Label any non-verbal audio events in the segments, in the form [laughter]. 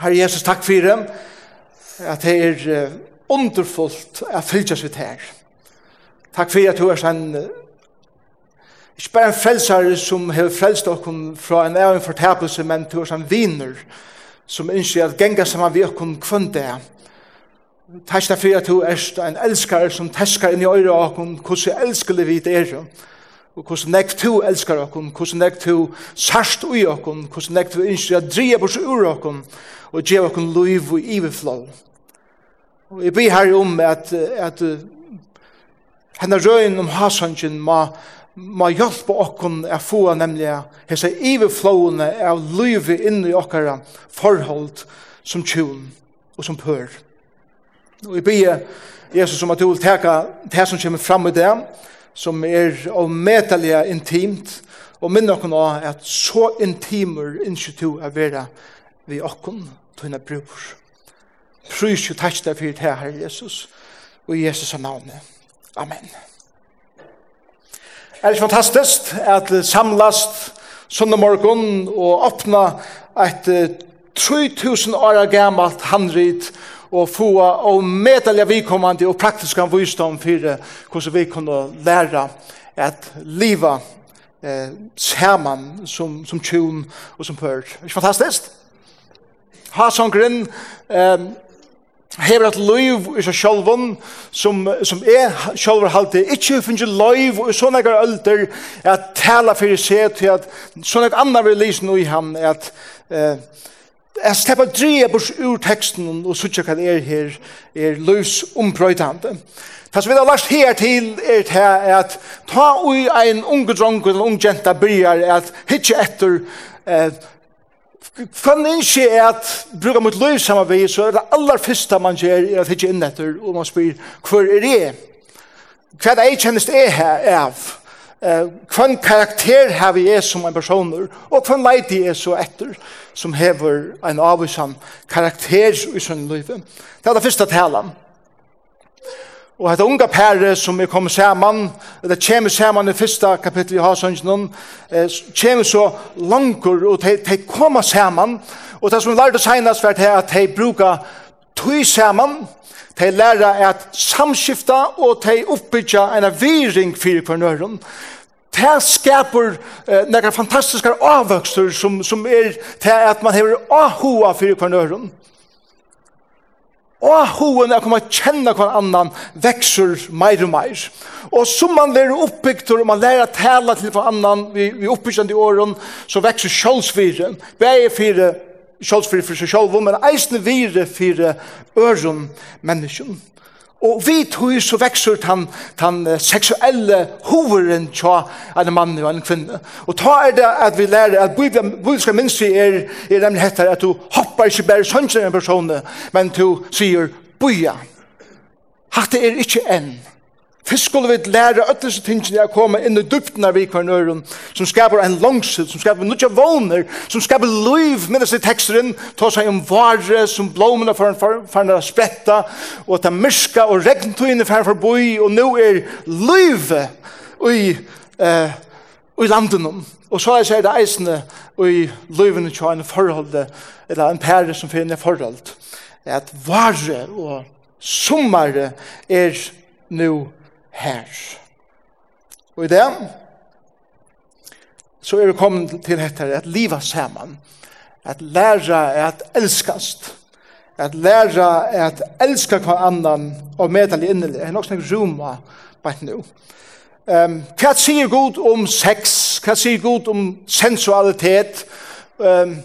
Herre Jesus, takk for det, at det er underfullt at fylgjast vidt her. Takk for at du er sånn, ikke bare en frelsare som har frelst okkur fra en egen fortapelse, men du er sånn viner som ønsker at genga saman vi okkur kvann det. Takk for at du er en elskare som teskar inn i øyre okkur, hvordan elskelig vi det er. Takk og hvordan nek to elskar okkom, hvordan nek to sarst ui okkom, hvordan nek to innskri at dria bors ur okkom, og gjev okkom luiv og iveflå. Og jeg blir her om at, at henne røyen om hasangen ma, ma hjelpa okkom a få nemlig hese iveflåene av loiv inni okkara forhold som tjun og som pør. Og jeg blir Jesus om at du vil teka det som kommer fram i det, som er avmetelig intimt, og minn okkur av at så intimer initiativ er vera vi okkur tøyna bror. Prøys jo takk deg fyrir til Herre Jesus, og i Jesus' navnet. Amen. Er det fantastisk at samlast sånne morgen og åpna et 3000 år gammalt handrit og få og medelige vikommande og praktiske visdom for hvordan vi kunne lære at liva eh, sammen som, som tjun og som pør. Ikke fantastisk? Ha sånn grunn eh, hever et liv i seg sjálfun som, som er sjálfur halte ikkje finnje liv og sånne egar ölder at tala fyrir seg til at sånne egar annar vil lysen i ham at eh, jeg slipper å dreie bort ur teksten og sutja hva det er her, er løs ombrøytande. Det som vi har lagt her til er til at ta ui ein unge dronk eller unge jenta bryr at hitje etter eh, Fann ikke er at bruka mot løy samarbeid, så er det aller fyrsta man gjør er at hitje inn etter, og man spyr, hvor er det? Hva er det jeg kjennest er her av? eh, karakter har vi er som en personer, og hvem leit de er så etter, som hever en avvisan karakter i sin liv. Det er det første talen. Og dette unga pære som er kommet saman, det kommer saman i første kapittel i Hasønsjonen, eh, kommer så langkur, og de, de kommer saman, og det som vi lærte senast var at de bruker tøy saman, de lærer at samskifta, og de oppbygger en avviring for hverandre det skaper eh, några fantastiska avvöxter som, som är det att man har ahoa för kvar nöron. Og hoen er kommet å kjenne hver annan vekser mer og mer. Og som man lærer oppbygter, og man lærer å tale til hver annan vi, vi oppbyggende i åren, så vekser kjølsviren. Begge fire kjølsviren for seg selv, men eisende vire fire øren menneskene. Og vi tog så vekser den, den seksuelle hoveren til en mann og en kvinne. Og ta er det at vi lærer at bibelske minst vi er, er nemlig hettar at du hoppar ikke bare sånn en person, men du sier boja. Hatt er ikke enn. Fyrst skulle vi lære öll disse tingene å komme inn i dypten av vikvarn øren, som skaper en langsid, som skaper nukja våner, som skaper liv, minnes i teksteren, ta seg om vare, som blåmene for en spretta, og at ta myrska, og regntøyene for en boi, og nå er liv i, eh, i landen. Og så er det eisende i livene til en forhold, eller en pære som finner forhold, at vare og sommare er nu her. Og i det, så er vi kommet til dette, at liva saman, at læra at elskast, at læra at elska hver annan og medal i innelig. Det er nok snakk roma bare nå. Um, hva sier Gud om sex? Hva sier Gud om sensualitet? Um,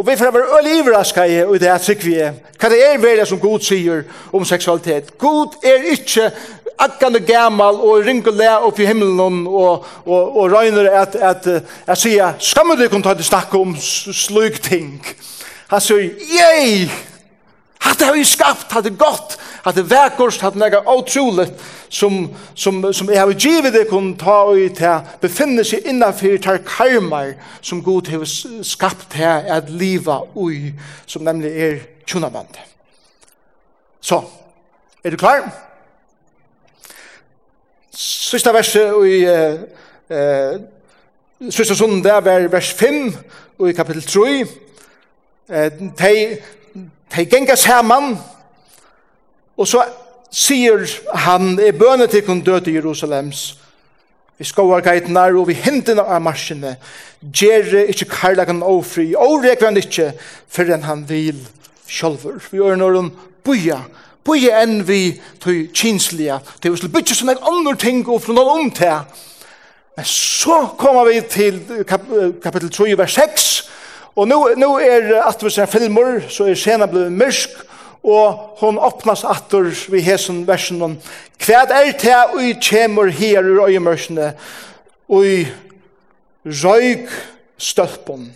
Og vi får være øyelig iverraska i og det er sikker vi er. Hva det er velja som god sier om seksualitet? God er ikke akkan og gammal og ring og opp i himmelen og, og, og røyner at, at, at, at sier, skammer du kun ta til snakke om slik ting. Han sier, jeg, Hatt har vi skapt, hatt det godt, hatt det vekkort, hatt det utroligt som, som, som jeg har givet det kun ta og i til befinne seg innanfyr tar karmar som god har skapt her at liva ui, som nemlig er tjunaband. Så, er du klar? Sista verset i uh, uh, Sista sunden der var vers 5 og i kapittel 3 eh, De genga saman, og så sier han, er bøne til kun død i Jerusalems, vi skoar geitnar og vi hindina av marsjene, gjerre ikkje karlagan ofri, og rekvann ikkje, fyrren han vil sjolver. Vi gjør når han boja, boja enn vi tog kinsliga, til vi skulle bytja sånne andre ting og fra noen om til. Men så kommer vi til kap kapittel 3, vers 6, Og nå, nå er at vi ser filmer, så er scenen blevet mørk, og hon åpnas atter vi hesen versen om hva er det vi kommer her i øyemørsene og i røyk stølpen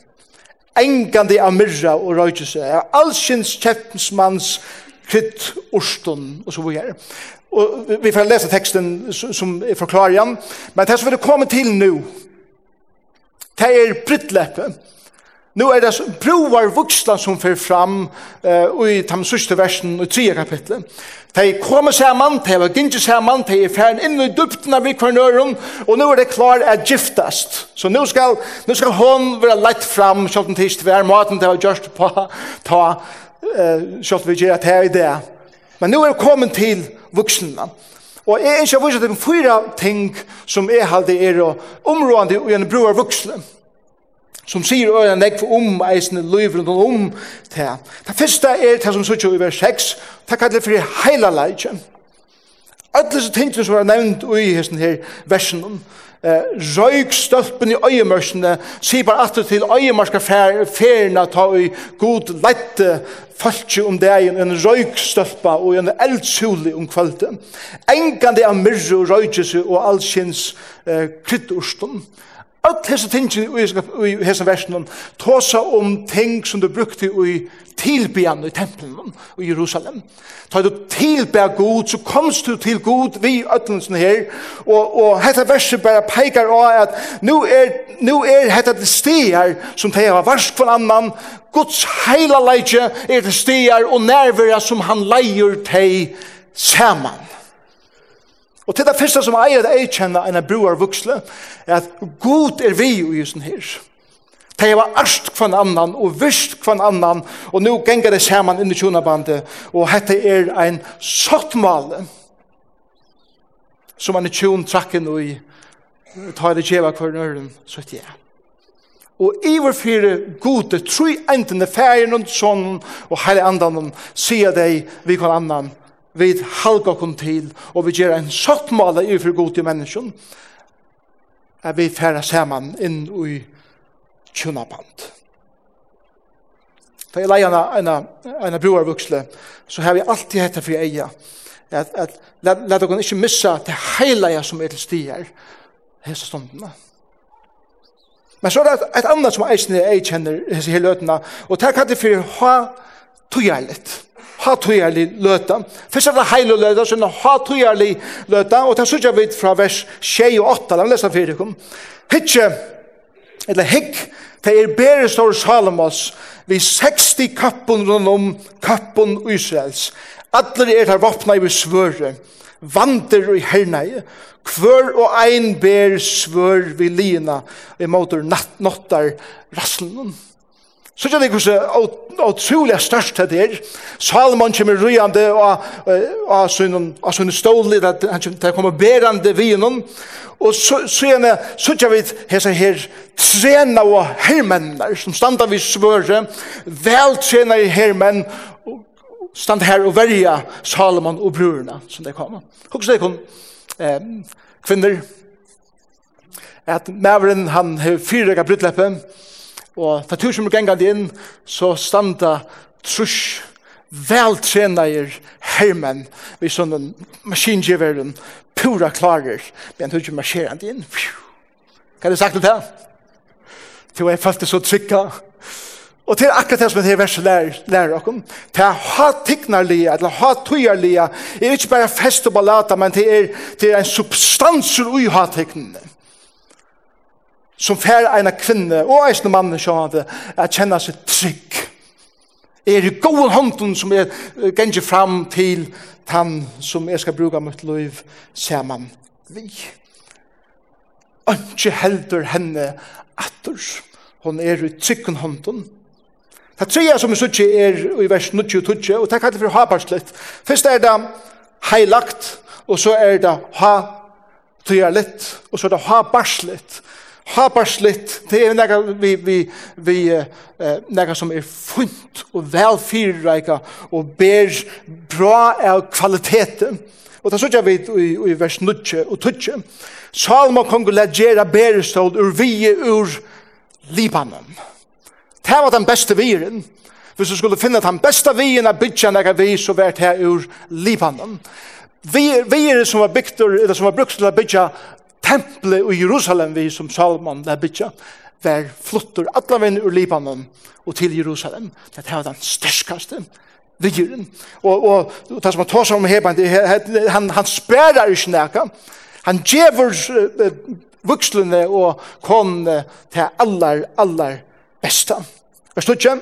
engande av myrra og røykese av allsins kjeppensmanns krytt orsten og så videre og vi får lese teksten som er forklarer men det som vi kommer til nå det er brittleppet nu er det broar vuxna som fer fram uh, i de sørste versen i tredje kapitlet. De kommer saman, de var gynnsi saman, de er færen inn i dupten av vikvarnøren, og nu er det klar at giftast. Så nu skal, nu skal hon være lett fram, sjalt en tist til hver maten de har gjørst på, ta, uh, sjalt vi gjør at her i det. Men nu er det kommet til vuxna. Og jeg er ikke vise til fyra ting som er halde er områdende i en broar vuxna som sier øyne nekv om eisne liv rundt om det. Det første er det som sier i vers 6, det kallet for heila leitje. Alle disse tingene som er nevnt i hesten her versen, eh, røyk stølpen i øyemørsene, sier bare at til øyemørska ferna ta i god lette falskje om det er en røyk stølpa og en eldsule om kvalten. Engande av myrre og røykjese og allsins eh, kryddorsten. Öll hese ting i hese versen tåsa om ting som du brukte i tilbyan i tempelen i Jerusalem. Ta du tilbya god, så komst du til god vi ötlensen her, og, og hette verset bare peikar av at nu er, nu er hette det stier som de har varsk for annan, Guds heila leitje er det stier og nærvera som han leier teg saman. Og til det første som eier det jeg kjenner en broer vuxle, er at god er vi i jusen her. De var arst kvann annan og vist kvann annan, og nå ganger det saman inn i tjonabandet, og dette er ein sottmale som han i tjon trakken og i tar det djeva hver nøren, så heter jeg. Og iverfyre gode, tru enten det færen og sånn, og heile andan, sier deg vi kvann annan, vi halga kom til, og vi gjør en sottmål i for god til mennesken, er vi færa saman inn i tjunaband. For jeg leier en, en, broarvuksle, så har vi alltid hette for eia, at, at let, la dere ikke missa det heilige som er til stier, hese stundene. Men så er det et, et annet som eisen jeg kjenner hese hele løtene, og det er kallet for ha togjerligt hatujarlig løta. Først er det heilig løta, så er det hatujarlig løta, og det er sørger vi fra vers 6 og 8, la meg lese fyrir kom. Hitje, eller hikk, det er bedre stor Salomos, vi 60 kappun rundt om kappun Israels. Adler er her vopna i svøre, vandrer i hernei, kvør og ein ber svør vi lina, vi måter nattar rasslen. Så kjenner jeg hvordan utrolig størst det er. Salomon kommer røyende av sånne stålet, at han kommer berende vinen. Og så kjenner jeg hese her trena og hermenner, som standa vi svøre, veltrena i hermenn, stand her og verja Salomon og brorna som det kommer. Og så er det kvinner, at maveren han har fyrrega brytleppet, Og ta tur som gengar inn, så standa trus veltrenaier hermen vi sånn en maskingiveren pura klarer men hur ju marscherar inn. Kan du sagt det til jeg jag fast så trykka. Og til akkurat det som det här verset lär lär til å ha ticknarliga eller ha tujarliga er ikke bare fest og ballata men til, er, til är en substanser ui ha ticknarliga som fær eina kvinne og eisne mannen sjående at kjenna seg trygg. Er i gode hånden som er gengi fram til tann som jeg skal bruka mitt liv saman vi. Ønske heldur henne atter. Hon er i tryggen hånden. Det tredje som vi sier er i vers 90 og 20, og det kallar for habarslitt. Først er det heilagt, og så er det ha tyra litt, og så er det ha barslitt haparslitt, det er nega vi, vi, vi eh, nega som er funt og velfyrreika og ber bra av kvaliteten. Og det sørger vi i, i vers 9 og 12. Salma kongo legera berestål ur vi ur Libanon. Det var den beste viren. Hvis du skulle finne den beste viren av bytja nega vi, så vært her ur Libanon. Vi, vi er som var bygd, eller som var brukt til å bygge tempelet i Jerusalem vi som Salomon la bytja var flottur alle veien ur Libanon og til Jerusalem. Det var den størskaste vigjeren. Og, og, og det som han tar seg om Heban, han, han spærer ikke nækka. Han gjever uh, vukslene og konene til aller, allar besta. Vers 2.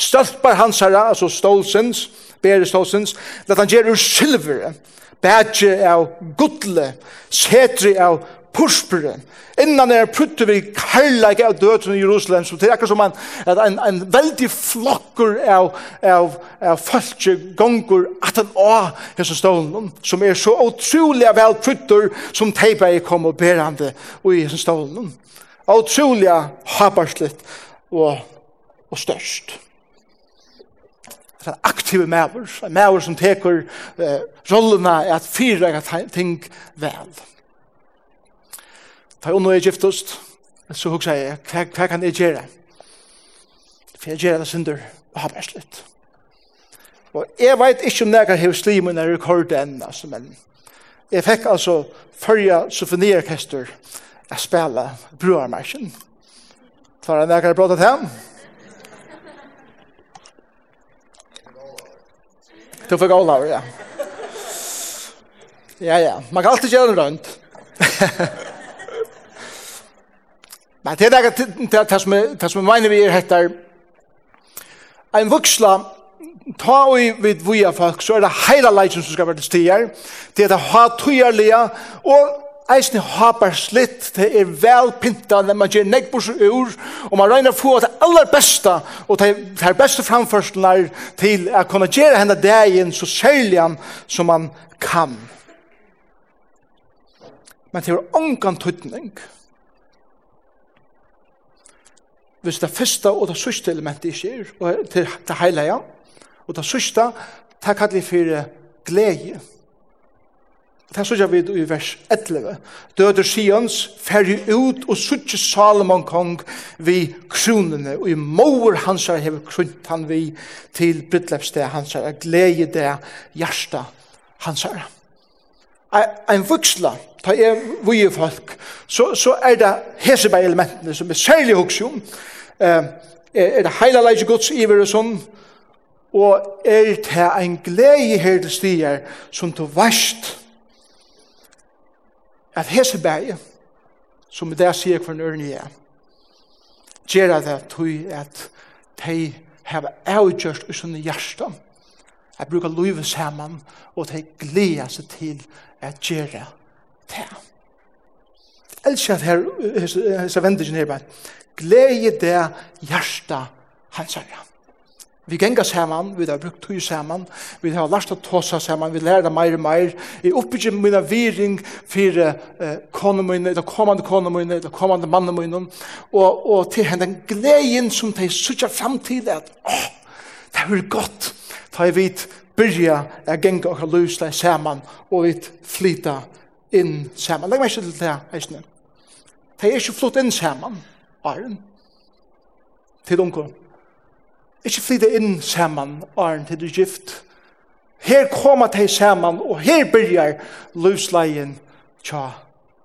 Stolpar hans herra, altså stålsens, bere stålsens, let han gjøre ur silvere, bætje av gudle, setri av purspere. Innan er prutte vi karlæg av døden i Jerusalem, så det er akkurat som en, en, en veldig flokkur av, av, av falske gonger at han å hese stålen, som er så utrolig vel prutter som teipa er kom og berande i hese stålen. Utrolig habarslitt og, og størst er en aktiv maver, en maver som teker eh, rollene at fyra ting vel. Da jeg nå er giftest, så hugsa jeg, hva, hva kan jeg gjøre? For jeg gjør det synder, og har best litt. Og jeg vet ikke om jeg har slimen når jeg har enn, altså, men jeg fikk altså førja symfoniorkester å spille bruarmarsjen. Tar jeg nærkere blått til ham? Du får gå over, ja. Ja, ja. Man kan alltid gjøre det rundt. [laughs] Men det er det, det som er, det som mener vi er heter en vuxla ta og vid vuja folk så er det heila leitjen som skal være til stier det er det ha tujarlia og eisne hapar slitt, det er vel pinta, når man gjør negbors ur, og man regner få det aller besta, og det er beste framførselen til å kunne gjøre henne dagen så særlig som man kan. Men det er ongan tøytning. Hvis det første og det sørste elementet ikke er, og til det heilige, og det sørste, det kallar vi for glede. Det sørger vi i vers 11. Døder Sions færre ut og sørger Salomon kong vi kronene, og i mor hans har hevet kront han vi til brytlepsted hans har, glede det hjärsta hans har. En vuxla, ta er vi folk, så, så er det hesebær elementene som er særlig hoksjon. om. Eh, er det heila leis gods iver og sånn, og er det en glede her til stier som du varst, at hese Heseberg, som i dag sier hver ørne er, gjør det til at de har avgjørst i sånne hjertet, at bruka livet sammen, og de gleder seg til at gjør det til. Elsker at her, hese vendingen her, ned, gleder det hjertet hans herre. Vi gengar saman, vi har brukt tøy saman, vi har lært å tåsa saman, vi lærer det meir og meir. I oppbyggjum mina viring for eh, kone mine, eller kommande kone mine, eller kommande mannen mine, og, og til henne den gleden som de sutja fram til at, åh, det er godt, da jeg vet, byrja a genga og lusla saman, og vi flyta inn saman. Legg meg ikke til det, eisne. De er ikke flott inn saman, æren, til unko. Ikke flytte inn saman, Arne, til du gift. Her koma de saman, og her byrjar løsleien tja,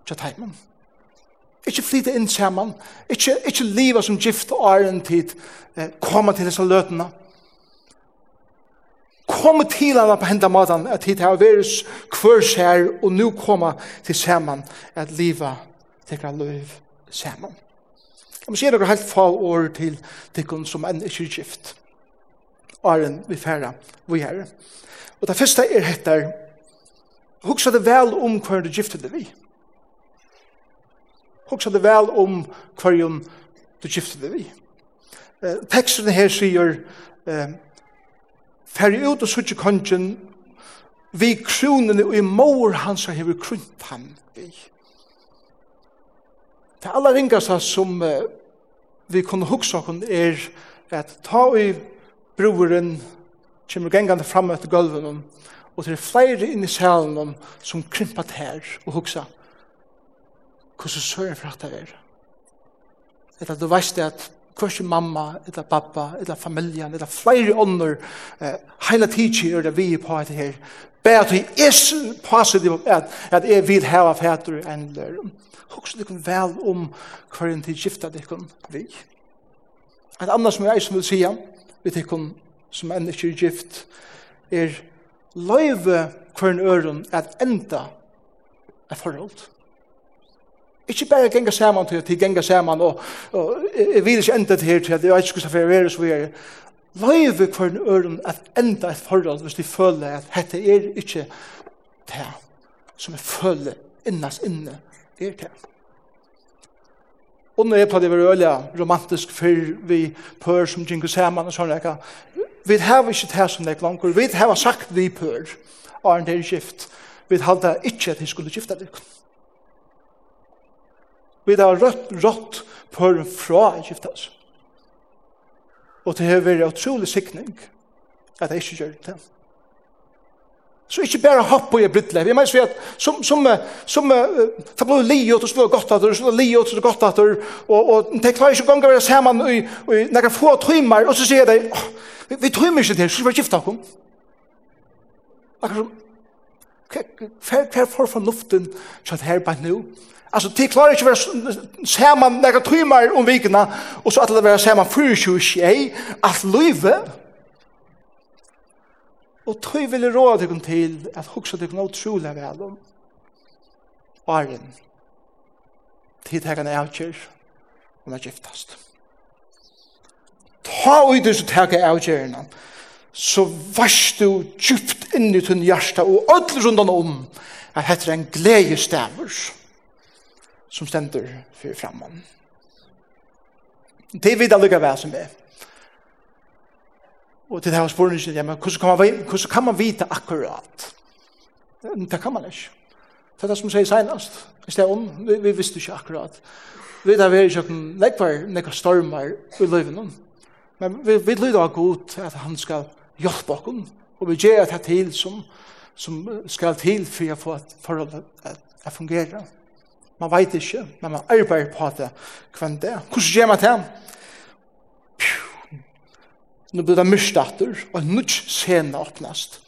tja teimen. Ikke flytte inn saman, Ikke, ikke liva som gift Arne til eh, koma til disse løtene. Kom til henne på hendene maten, at hit har vært kvørs her, og nå koma til saman, at livet tekra løv saman. Jeg må si noen helt få år til tikkun som enn ikke er gift. Åren vi færre, vi er. Og det første er heter, huksa det vel om hver du gifte det vi. Huksa det vel om hver du gifte det vi. Eh, teksten her sier, eh, færre ut og suttje kongen, vi kronene og i mor hans har hever krunt han vi. Det aller ringaste som uh, vi kunne hugsa oss er at ta i broren kommer gengande fram etter gulven og det er flere inn i salen som krympet her og hugsa hvordan søren for at det er? Etter at du veist at kvørsi mamma, eller pappa, eller familien, eller flere ånder, eh, heila tidsi er det vi på etter her, Bare til er positiv at, at jeg vil hava fætur enn der. Hugsa dykkum vel om hverjen til skifta dykkum vi. Et annars som jeg som vil sija, vi dykkum som enn ikke er gift, er løyve hverjen øren at enda er forhold. Ikke bare genga saman til, til genga saman, og, og jeg vil ikke enda til her til at jeg ikke skulle være så vi er, løyve hver en øren at enda et forhold hvis de føler at dette er ikke det som jeg føler innast inne er det. Og når jeg på det var øyla romantisk før vi pør som gikk Saman og sånn, vi har ikke det som det er langt, vi har sagt vi pør, og en del skift, vi hadde ikke at vi skulle skifte det. Vi har rødt, rødt pør fra skiftet oss. Og det har vært utrolig sikning at jeg ikke gjør det. Så ikke bare hopp på i brittlev. Jeg mener at som, som, som det ble liot og så ble godt at det, så ble liot og så godt at det, og, og det klarer ikke å gange være sammen i, i noen få timer, og så sier de, oh, vi, vi timer ikke til, så skal vi gifte ham. Akkurat som, hva er for fornuften til at her bare nå? Alltså det klarar inte vara samman några timmar om vikna och så att det vara samman för 20 att löve. Och tøy vil råd dig til at hugsa dig något sjula vel om. Arjen. Tid her kan avkjør om er giftast. Ta ui du som teka avkjørna så varst du djupt inn i tunn hjarta og öll rundan om at hette en gledestavurs som stender for framman. Det vet jeg lykke hva som er. Og til det her spørsmålet ja, men hvordan kan, man, hvordan kan man vite akkurat? Det kan man ikke. Det er det som sier senest. I stedet, vi, vi visste ikke akkurat. Vi vet at vi er ikke noen nekvar, noen stormer i løyven. Men vi, vi lyder av god at han skal hjelpe oss. Og vi gjør det til som, som skal til for å få et forhold å at, at fungere. Man vet ikke, men man arbeider på det hvem det. Hvordan gjør man det? Nå blir det myrstatter, og en nødt scene åpnast.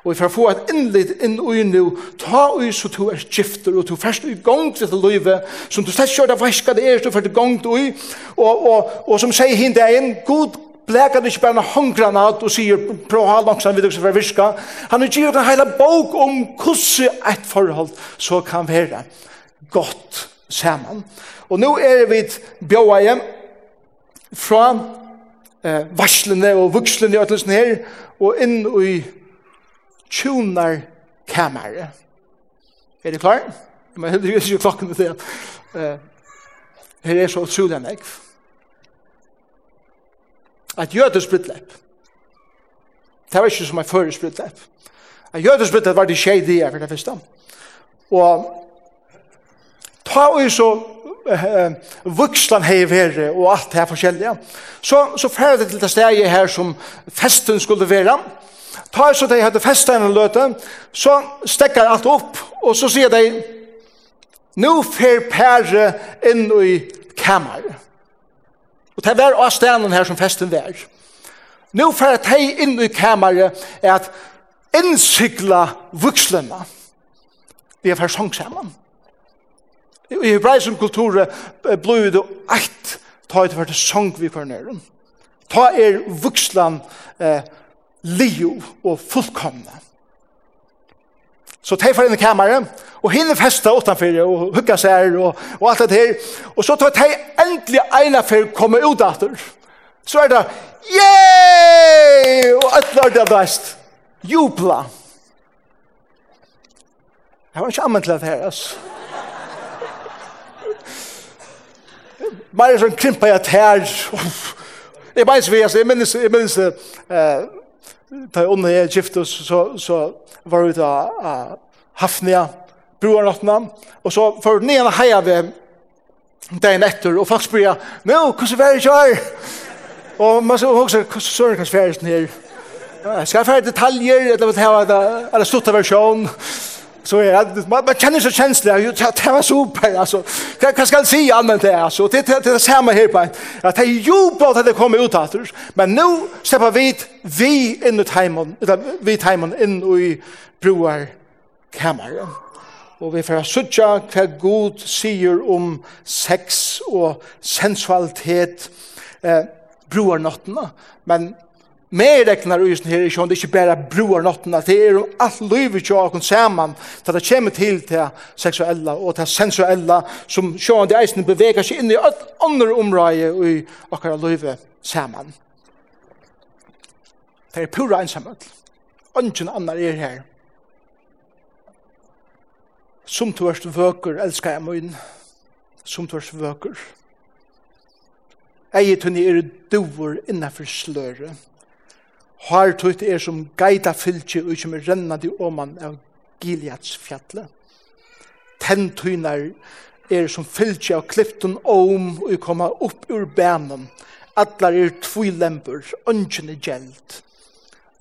Og for å få et innlitt inn og inn nå, ta ui så du er gifter, og du først i gang til det livet, som du slett kjører hva det er, du først i gang til ui, og, og, og som sier hinn det er en god blekar ikke bare en håndgranat og sier prøv å ha langsamt videre for å virka. Han har givet en hele bok om hvordan et forhold så kan være godt saman. Og nå er vi bjåa hjem fra eh, varslene og vukslene og alt her, og inn i tjonar kamere. Er det klar? Men det er jo klokken til det. Eh, her er så utrolig enn jeg. At jødes brittlepp. Det var ikke som en føres brittlepp. At jødes brittlepp var det skjedig jeg for det første. Og ta og så eh, vuxlan hei vere og alt det her forskjellige. Så, så færre det til det stæje her som festen skulle være. Ta og så de hadde festen en løte, så stekker alt opp, og så sier de, nu fer pære inn i kammer. Og det var også stenen her som festen var. Nu fer de inn i kammer er at innsikla vuxlene. Vi er fer sång sammen i hebraisk kultur blod det eit ta et hvert sang vi for nærum. Ta er vuxlan eh, liu og fullkomna. Så ta for inn i kammeret, og hinne festa utanfor, og hugga seg og, og alt det her. Og så tar ta endelig eina for komme ut atter. Så er det, yey! Og alt er det best. Jubla. Jeg var ikke anvendt til det her, altså. bare sånn krympa jeg tær. Jeg minns vi, jeg minns, jeg minns, da jeg under jeg giftes, så, så var vi da uh, Hafnia, broarnottene, og så for den ene heia vi dagen etter, og folk spør jeg, nå, hvordan var det kjær? Og man sier også, hvordan søren kan sværes her? Skal jeg fære detaljer, eller hva det her, eller stutta versjon? Ja så är det man, man känner så känsla ju det var super alltså kan kan ska se annat det alltså det det det samma här på att det ju på att det kommer ut att men nu släppa vi vi in i timon eller vi timon in i broar kameran og vi får søtja hva god sier om sex og sensualitet eh, broarnottene, men Mer reknar uisen her i sjån, det er ikke bare bruar nottena, det er om alt livet jo akon saman, til det kommer til til seksuella og til sensuella, som sjån de eisen beveger seg inn i alt andre område i akkurat livet saman. Det er pura ensamhet. Ingen annar er her. Som du erst vøker, elskar jeg min. Som du erst vøker. Eget hun er doer innenfor sløret Har tøyt er som geita fylkje og som er rennandi oman av Gileads fjallet. Ten tøynar er som fylkje av kliften om og koma upp ur bænen. Allar er tvoi lempur, ungen er gjeld.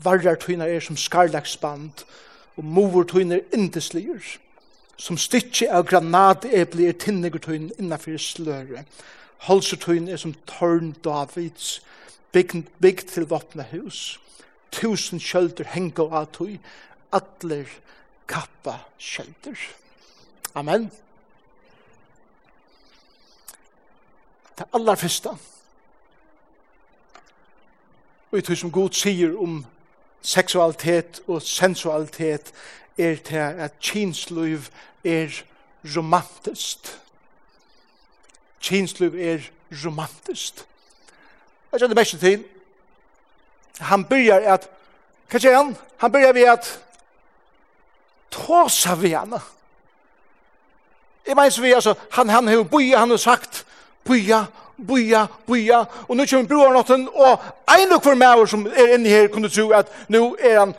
Varrar tøynar er som skarlagsband og movur tøynar indesligur. Som stytje av granatepli er tinnegur tøyn innafyr sløre. Holsetøyn er som tørn Davids, bygd, bygd til våpna hus. Tusen kjölder henga av tog. atler kappa kjölder. Amen. Det aller første. Og i tog som god sier om seksualitet og sensualitet er til at kinsliv er romantisk. Kinsliv er romantisk. Jeg kjenner mest til. Han byrjar at, hva sier han? Han byrjar ved at tåsa vi henne. Jeg mener så vi, altså, han, han har bøya, han har sagt, bøya, bøya, bøya, og nå kommer bror nåtten, og en og hver maver som er inne her kunne tro at nå er han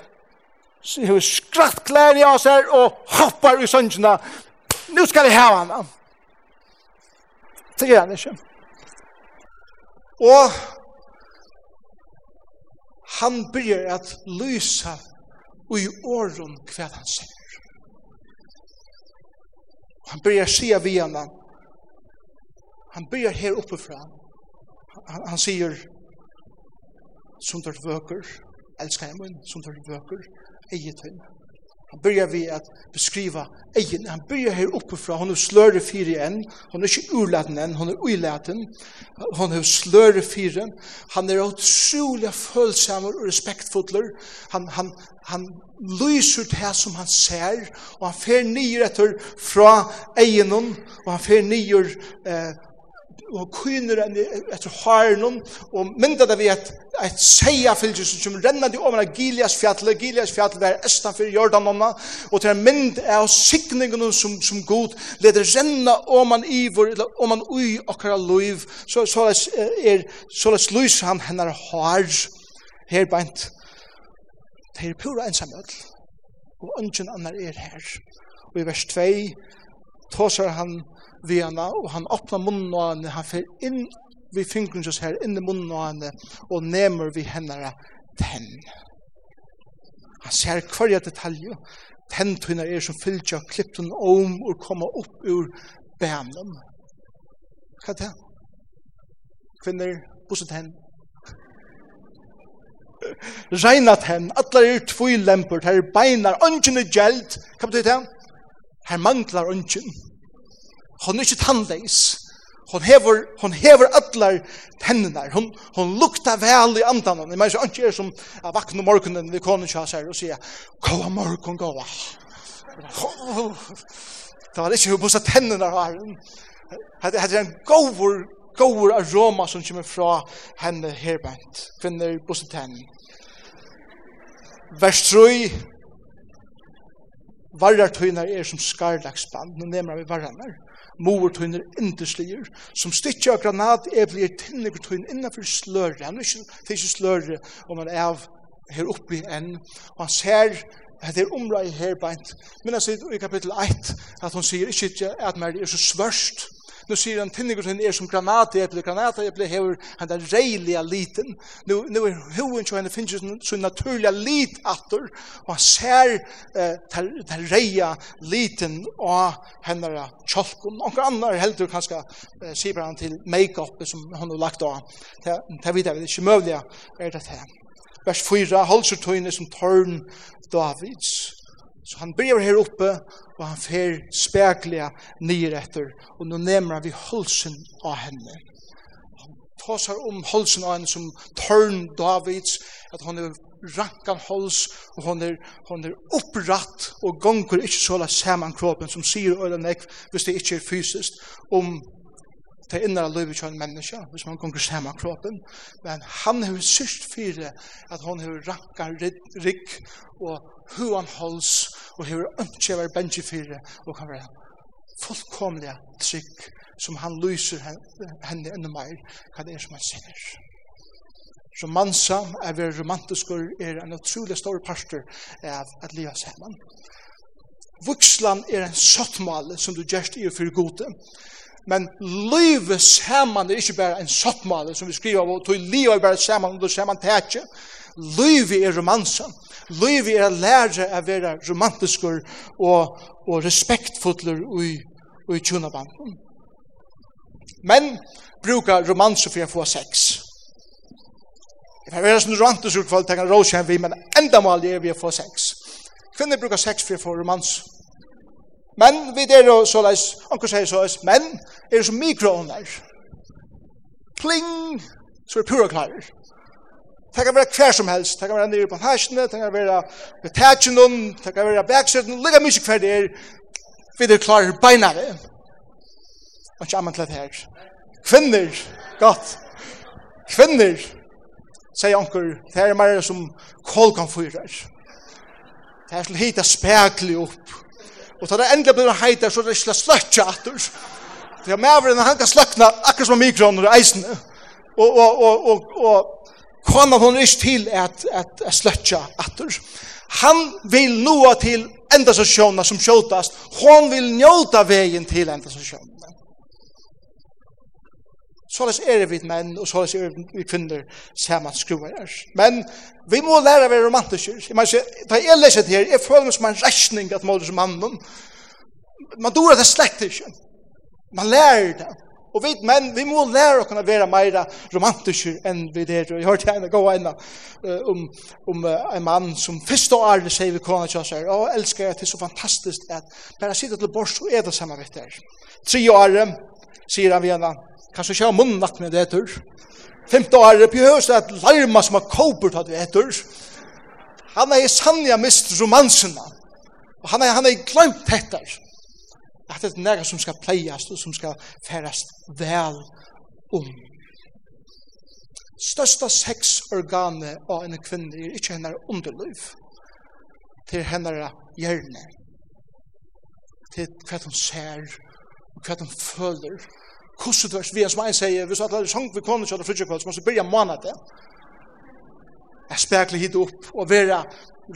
har skratt klær i oss her og hoppar i søngjena. Nå skal jeg hava henne. Det gjør han ikke. Og han byrjar at lysa i åren hva han sier. Han byrjar sia vi henne. Han byrjar her oppe fra, Han, han sier, som dørt vøker, elskar jeg min, som dørt vøker, eget henne. Han börjar vi att beskriva egen. Han börjar här uppifrån. Hon har slöre fyra igen. Hon är inte urladen än. Hon är uilaten. Hon har slöre fyra. Han är otroliga följsamma och respektfulla. Han, han, han lyser det som han ser. Och han fer nyer etter från egen. Och han fer nyer eh, og kyner etter haren. Og mynda det vi at et seia fylgje som kommer rennende over Gilias Gileas fjallet. Gileas fjallet var estan fyrir Jordanonna, og til en mynd av sikningen som, som god leder renna om man ivor, eller om man ui okkara luiv, så, så er så les lys han hennar har her beint. Det er pura ensamødel, og ungen annar er her. Og i vers 2 tåsar han vi henne, og han åpner munnen og han, han fer inn vi fingren oss her inn i munnen og henne, og nemer vi henne tenn. Han ser hverja detalje, ten tøyna er som fyllt av klippten om og koma opp ur bænum Hva er det? Kvinner, busse tenn. Reina tenn, atler er tvoi lemper, her beinar, ønsken er gjeld. Hva betyr det? Her manglar ønsken. hon er ikke tannleis hon hever, hon hever allar tennenar, hon, hon lukta vel i andan, jeg mener ikke er som jeg vakna morgenen ved konen kjas her og sier, gåa morgon, gåa. Det var ikke hun bussa tennene her, det er en gåvor, gåvor aroma som kommer fra henne herbent, kvinner bussa tennene. Vers 3, varrar tøynar er som skarlagsband, nå nemmer vi varrannar mor tøyner indeslier, som stikker av granat, er blir tinnig tøyner innenfor sløre, han er ikke, det er ikke sløre, er av her oppi enn, og han ser at det er omrøy her beint, men han sier i kapittel 1, at hun sier ikke at man er så svørst, Nu sier han tinnigur sin er som granateple, granateple hever han der reilige liten. Nu, nu er hoen til henne finnes sin naturliga lit atter, og han ser eh, der, reia liten og henne kjolkon. Noen annar heldur kanskje eh, sier han til make-up som han har lagt av. Det, det vet jeg, det er ikke møvliga er det her. Vers 4, halsertøyne som tørn Davids. Så han börjar här uppe och han fer spekliga ner efter och nu nämner han vi halsen av henne. Han tåsar om halsen av henne som tørn Davids att hon är rankan hals och hon är hon är upprätt och gonger inte såla saman kroppen som syr øyla neck hvis det inte er fysiskt om det innre livet til en menneske, hvis man kommer sammen kroppen. Men han har sørst fyre at han har rakka rygg og hu han holds og hever ønskje var bengi fyrir og kan være fullkomlige trygg som han lyser henne enda meir hva det er som han sier. Som mansa er vi romantiskur er en utrolig stor parster av at liva saman. Vuxlan er en sottmale som du gjerst i og fyrir gode. Men livet saman er ikke bare en sottmale som vi skriver av og tog livet er bare saman og du saman tætje. Livet er romansen liv er lære å være romantiskur og, og respektfutler i, i tjunabanden. Men brukar romanse for å få sex. Det er veldig romantisk kvall, tenker råkjen vi, men enda mål er vi å få sex. Kvinner brukar sex for å få romanse. Men vi er jo såleis, anker sier såleis, men er jo så mikroånder. Pling, så er pura klarer. Det kan være hver som helst. Det kan være nere på hæsene, det kan være med tætjen, det kan være backsiden, ligga mye hver det er, vi er klare beina det. Og ikke annet til det her. Kvinner, godt. Kvinner, sier anker, det er mer som kål kan fyre. Det er slik hita spekli opp. Og da det endelig blir heita, så er det slik sløtja atter. Det er maveren, han kan sløkna akkur som mikroner og eisene. Og, og, og, og, og kona hon ikke til at, at, at sløtja atter. Han vil noa til enda stasjoner som skjøtast. Hon vil njóta vegin til enda stasjoner. Såles er vi menn, og såles er vi kvinner saman skruvar er. Men vi må lære å være romantiske. Jeg mener, da jeg leser det her, jeg føler meg som en restning at måler som mannen. Man dår det slett ikke. Man lærer det. Og vi menn, vi må lære å kunne være mer romantiske enn vi der. Jeg hørte henne gå inn om, om en mann som første året sier vi kona til oss her, og elsker jeg til så fantastisk at bare sitte til bors og er det samme vet der. Tre år sier han vi henne, kanskje ikke munnen lagt med det etter. Femte år på høst er et larma som har kåpert at vi etter. Han er i sannja mist romansene. Og han er, han er glemt etter at det er nære som skal pleiast og som skal færast vel om. Størsta sexorgane av en kvinne er ikke henne underliv, til henne hjerne, til hva hun ser, og hva hun føler, hvordan det er, vi som en sier, hvis alle er sånn vi kunne kjøle frutjekvall, så må vi begynne måned jeg spekler hit opp, og være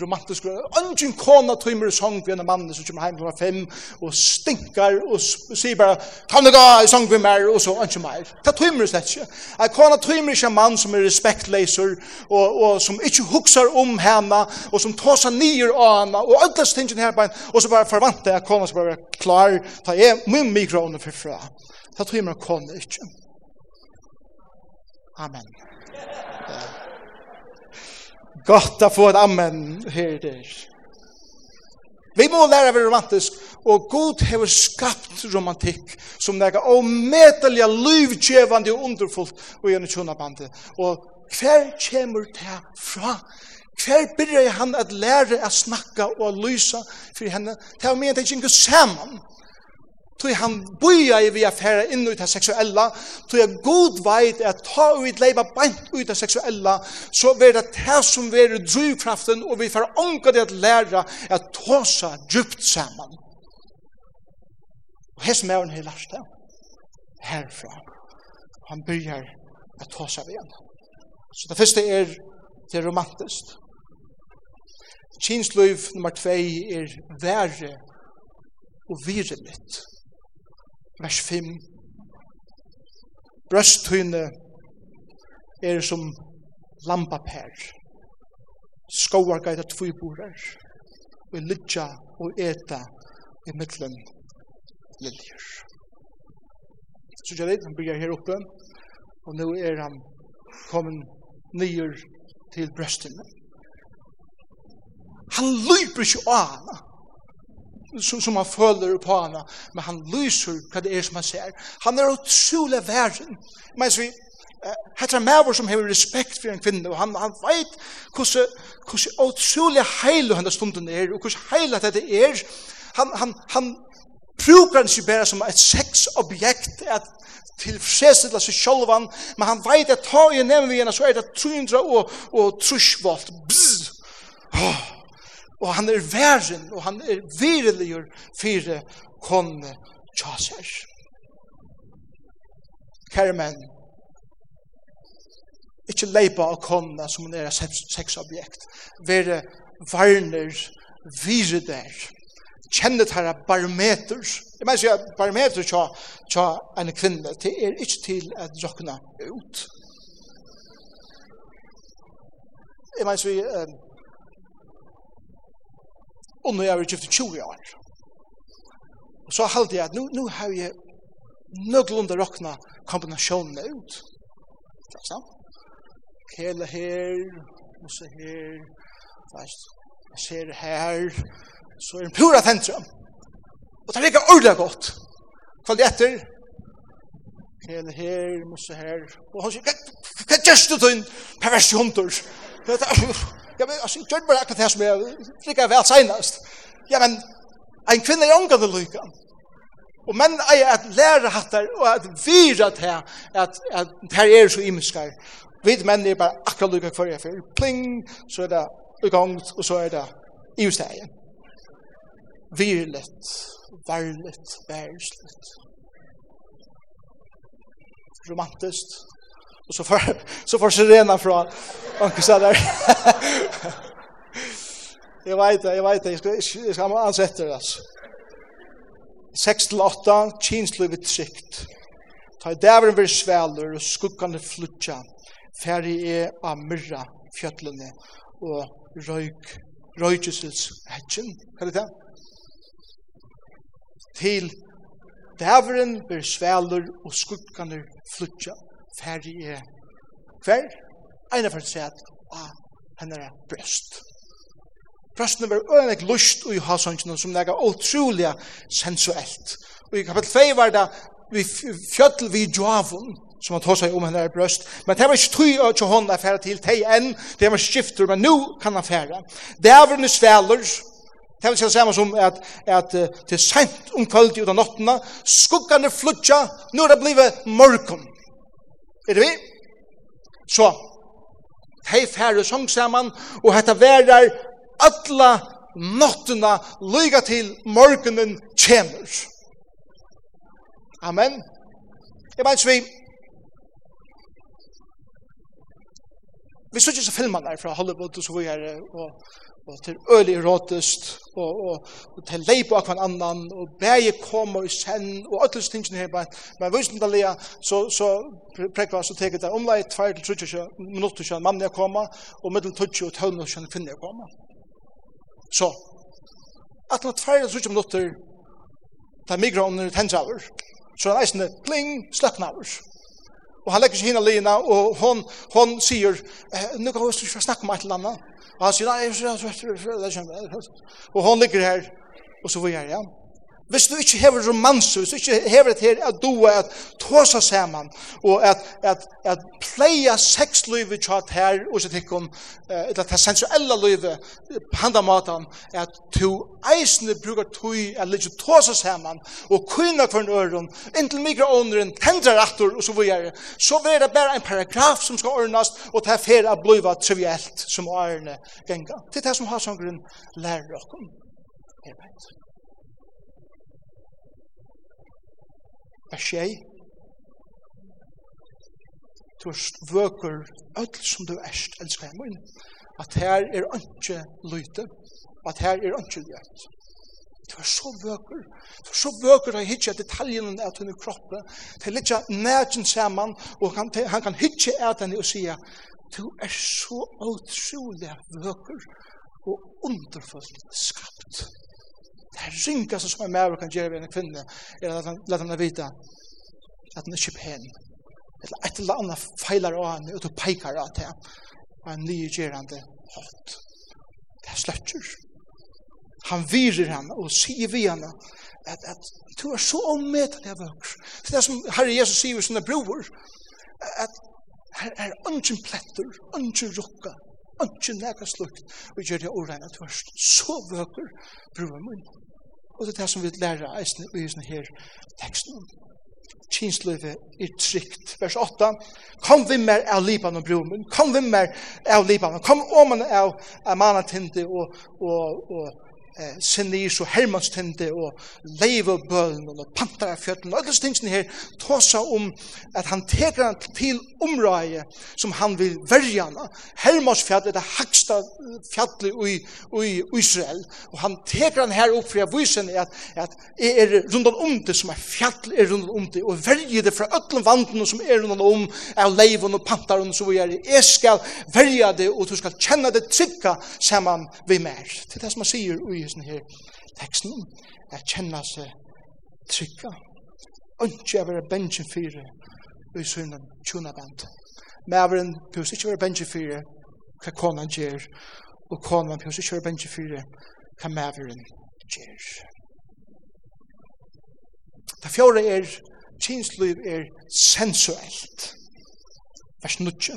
romantisk Ønsken kona tøymer sång vi en mann som kommer hjem klokka fem og stinkar og sier bare «Kan du gå i sång vi mer og så ønsken mer. Ta tøymer slett ikke. En kona tøymer ikke en mann som er respektleiser og, og som ikke huksar om henne og som tar seg nyer av henne og ødlas tingene her på henne og så bare forvante at kona skal være klar ta jeg min mikroner for fra. Ta tøymer kona ikke. Amen. Yeah. Gott att få ett amen her där. Vi må lära å romantisk, og Gud har skapt romantikk som det er omedelig livgjevende og underfullt og gjennom tjonabandet. Og hver kommer det fra? Hver begynner han at lære å snakka og å lyse for henne? Det er med at det ikke går sammen. Tui han buja i vi affæra inn ut av seksuella, tui er god veit at ta ut leiba beint ut av seksuella, så ver det det som ver drivkraften, og vi får anka det at læra at tåsa djupt saman. Og hess mæren hei lars det, herfra. Han byrjar at ta seg igjen. Så det første er, det er romantiskt. Kinsløyv nummer 2 er verre og virrelitt vers 5. Brøsthøyne er som lampapær. Skåar gaita tviborar. Og lytja og eta i middelen liljer. Så jeg vet, han bygger her oppe. Og nå er han kommet nyer til brøstene. Han lyper ikke av henne som, som han føler på henne, men han lyser hva det er som han ser. Han er utrolig verden. Men vi, Hetta maver som hevur respekt fyrir ein kvinnu og han han veit kussu kussu ótrúliga heilu henda stundin er og kussu heila þetta er. Han han han brukar han sig bara som ett sexobjekt att tilfredsställa seg självan men han vet att ta ju nämligen så er det 300 og och truschvolt. Bzz. Oh og han er væren, og han er vireligur fire konne tjaser. Kære menn, ikke leipa av konna som er sexobjekt, være varner, vire der, kjenne tæra barometer, jeg mener sier barometer tja, tja en kvinne, det er ikke til at råkna ut. Jeg mener sier, Og nå er vi vært 20 år. Og så halte jeg at nå, nå har jeg nødlunda råkna kombinasjonene ut. Sånn? Hele her, og så her, veist, jeg ser her, så er det pura tentrum. Og det er ikke ordentlig godt. Kvaliteter, hele her, og her, og han sier, hva gjørst du til en perversi hundur? Hva gjørst hundur? Ja, men altså, gjør bare akkurat det som jeg liker vel senest. Ja, men en kvinne er unga det lykka. Og menn er at lære hattar og at vira det at, at her er så imenskar. Vi menn er bare akkurat lykka hver jeg fyrir. Pling, så er det ugongt, og så er det i ustegjen. Virlet, varlet, værslet. Romantiskt, Och så får [laughs] så får sirena från Anke så där. Jag [laughs] vet det, jag vet det. Jag ska jag ska ansätta det alltså. 6 till 8 kinslivet sikt. Ta dævren vir svelur og skuggande flutja. Færi er av myrra fjöllene og røyk, røykjesils hetjen. Hva er det? det? Til dæveren ber svelur og skuggande flutja ferdig er hver, ene for seg av henne er brøst. Brøstene var øynek lust i halsøngen som nega utrolig sensuelt. Og i kapitel 2 var det vi fjøttel vi djavun som han tar seg om henne er brøst. Men det var ikke tøy og ikke hånda færa til teg enn, det var skifter, men nu kan han færa. Det er vrne sveler, det vil si det samme som at, at uh, til sent om kvalitet ut av nottena, skuggane flutja, nu er det blivet mørkum. Er det vi? Så, hei færre sång saman, og hetta værar alla nottuna lyga til morgunen tjener. Amen. Jeg mener vi, vi sitter så filmer der fra Hollywood og så videre, og og til øyelig rådest, og, og, og til leip av hver annan, og bæge kommer i senn, og alle tingene her, men, men visen til lia, så, så prekva, så teker det omlai, tvær til 30 minutter kjønn mannen jeg koma, og middel 20 og 12 minutter kjønn kvinne jeg koma. Så, at han tvær til 30 minutter, ta migra under tensavur, så er eisne, pling, sleppnavur. Og han legger seg henne alene, og hon, hon sier, nu kan vi snakke om et eller annet. Og han sier, nei, og hon ligger her, og så var jeg, ja. Hvis du ikke hever romanser, hvis du ikke hever det her at du er at tåsa saman, og at, at, at pleia sexlivet tjatt her, og så tikkum, et at det sensuella livet, handa matan, at du eisne brukar tui, at litt tåsa saman, og kvinna kvarn øron, inntil mikroåneren, tendrar aktor, og så vire, så vire det bare en paragraf som skal ordnast, og det er fer at bliva trivielt, som årene genga. Det er det som har grunn lærer okkom. Det er vers 6. Du erst vøker alt som du erst, elsker jeg min, at her er ikke lyte, og at her er ikke ljøt. Du er så vøker, du er så vøker at hitje detaljene av denne kroppen, Det til litja nægen sammen, og han, han kan hitje av denne og sige, du er så utrolig vøker og underfullt skapt. Det er ringast som en mæver kan gjøre ved en kvinne, er at han lett henne vite at han er ikke pen. Eller et eller annet feilar av henne, og du peikar av det. Og en nye gjerande hatt. Det er sløtter. Han virer henne og sier vi henne at, at du er så ommetelig av vøkker. Det er det som Herre Jesus sier i sine bror, at her er ungen pletter, ungen rukka, ikke nægge slukt, og gjør det åregne tørst. Så vøker bruer munn. Og det er det som vi lærer eisne i denne her teksten om. Kinsløyve er trygt. Vers 8. Kom vi mer av Libanon, bror min. Kom vi mer av Libanon. Kom om man av Amanatinde og, og, og eh, Sinis og hermannstinde og leivebølen og pantarafjøtten og alle tingene her tåsa om at han teker han til området som han vil verja han. Hermannsfjallet er det haksta fjallet i, i Israel og han teker han her opp for jeg viser at, at er rundan om det som er fjall er rundan om det og verje det fra ötlen vanden som er rundan om av leivon og pantaren og så vi er jeg skal verja det og du skal kjenne det trygga saman vi mer. Det er det som han sier i i sånne her teksten, at kjenne seg trygga. Ønske jeg være bensjen fire i sønnen tjona band. Mæveren pjøs ikke være bensjen fire hva konan gjør, og konan pjøs ikke være bensjen fire hva maveren gjør. Det fjore er, kinsliv er sensuelt. Vers nutje.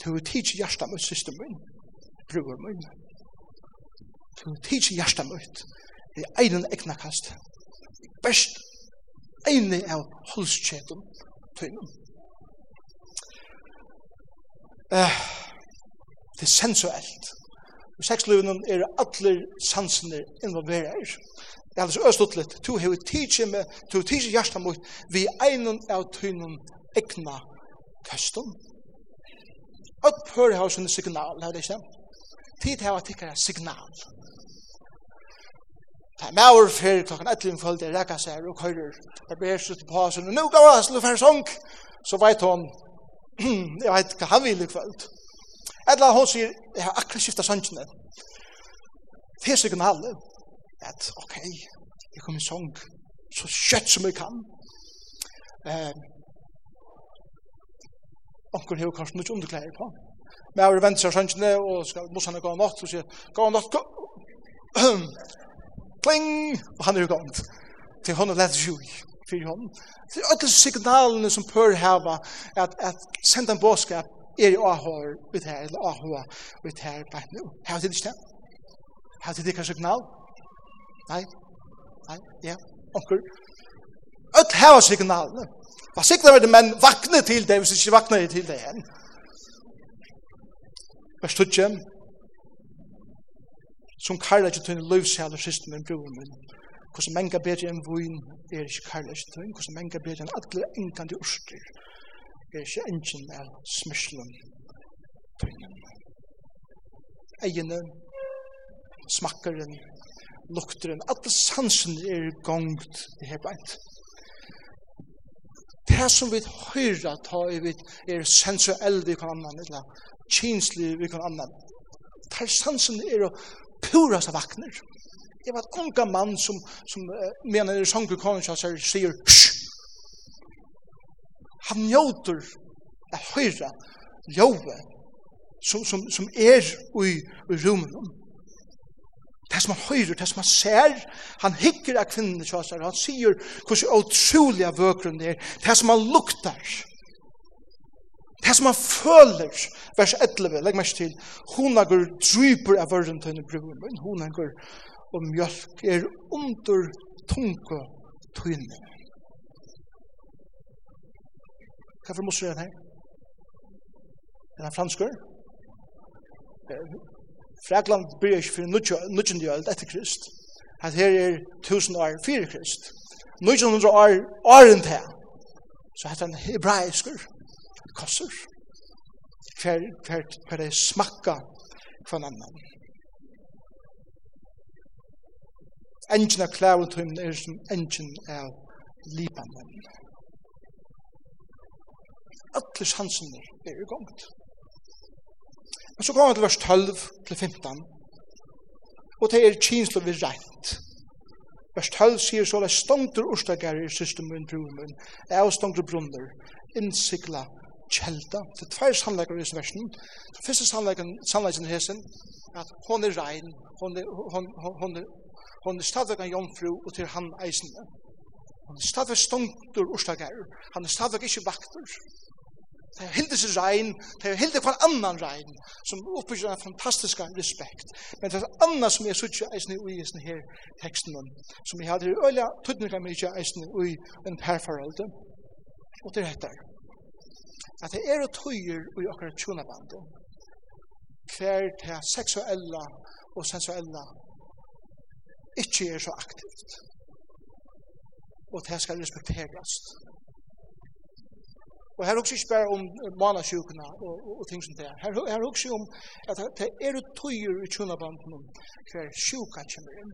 Du vil tidsi hjertet mot systemen, bror min. Du tidsi hjarta møyt. Det er einen egna kast. Best eine av holskjetum tøynum. Eh, det er sensuelt. I sexløvnum er allir sansene involverer. Det er altså østutlet. Tu hever tidsi med, tu tidsi hjarta møyt vi einen av tøynum egna kastum. Öpp hör hör signal, hör det ikke? Tid hava tikkara signal. Ta maur fer klokkan 11 um kvöld er reka seg og køyrir. Ta ber sut på så nu går han slu fer song. Så veit hon [clears throat] jeg veit hva han vil i kvöld. Ella hon sier jeg har akkurat skifta sangene. Det er signal at ok, jeg kommer i song så kjøtt som jeg kan. Eh, Onkur hefur kanskje nukkje underklæder på. Men jeg har vendt seg sangene og skal morsene gå natt og sier gå natt, gå kling, og han er i gang. Til hon er lett jui, fyrir hon. Til alle signalene som pør hava, at, at senda en båskap, er i ahår ut her, eller ahåa ut her, bare nu. Her til det ikke det? Her til det ikke signal? Nei, nei, ja, onker. Öll hava signalene. Hva signaler det, men vakne til det, hvis ikke vakne til det igjen. Vers 2, som karla ikke tøyne løvsæler siste min bror min. Hvordan menga bedre enn vun er ikke karla ikke tøyne, hvordan menga bedre enn atle engande urster er ikke engin av smyrslen tøyne. Egene, smakkeren, lukteren, atle sansen er gongt i her beint. Det som vi høyra ta i vi er sensuell vi kan annan, eller kinslig vi kan annan. Det er sansen er å pura sa vakner. Det var et unga mann som, som uh, mener i Sankt Kongen sier, Shh! Han njóter at høyra ljóve som, som, som er i, i rummen. Det som han høyrer, det som han ser, han hikker av kvinnen, han sier hvordan utrolig av vøkeren det er, det som han luktar, Det som han føler, vers 11, legg meg til, hun har gått dryper av verden til tøyne bruen, men hun har gått og mjölk er under tunga tøyne. Hva for mosser er den her? Er det franskur? Fragland blir ikke for nudgjende jøld etter Krist. At Her er tusen år fyrir Krist. Nudgjende år årent til. Så heter han hebraisker, kosser. Fer, fer, fer det smakka kvann annan. Engin av klæven til er som engin av lipanen. Atlis hansen er i gongt. Men så kommer vi til vers 12 til 15. Og det er kinslo vi rent. Vers 12 sier så, stongter orsdagar i systemen brunnen, er stongter brunner, innsikla kjelda. Det er tvær sannleikar i disse versen. Den første sannleikar i hesen, at hon er rein, hon er, hon, hon, er, hon er stadigvæk en jomfru og til han eisende. Hon er stadigvæk stongtur urslagær, han er stadigvæk ikke vaktur. Det er hildes rein, det er hildes hver annan rein, som oppbygger en fantastisk respekt. Men det er annan som jeg sutja eisne i eisne her teksten, som jeg hadde i øyla tøtninga mykje eisne i en perforholde, og det er etter at det er tøyer i okkar tjonabandet hver til seksuella og sensuella ikke er så aktivt. Og det skal respekteres og her også ikke bare om manasjukene og, og, og ting som det er. Her, her også om at det er tøyer i tjonabanden hver sjuka kommer inn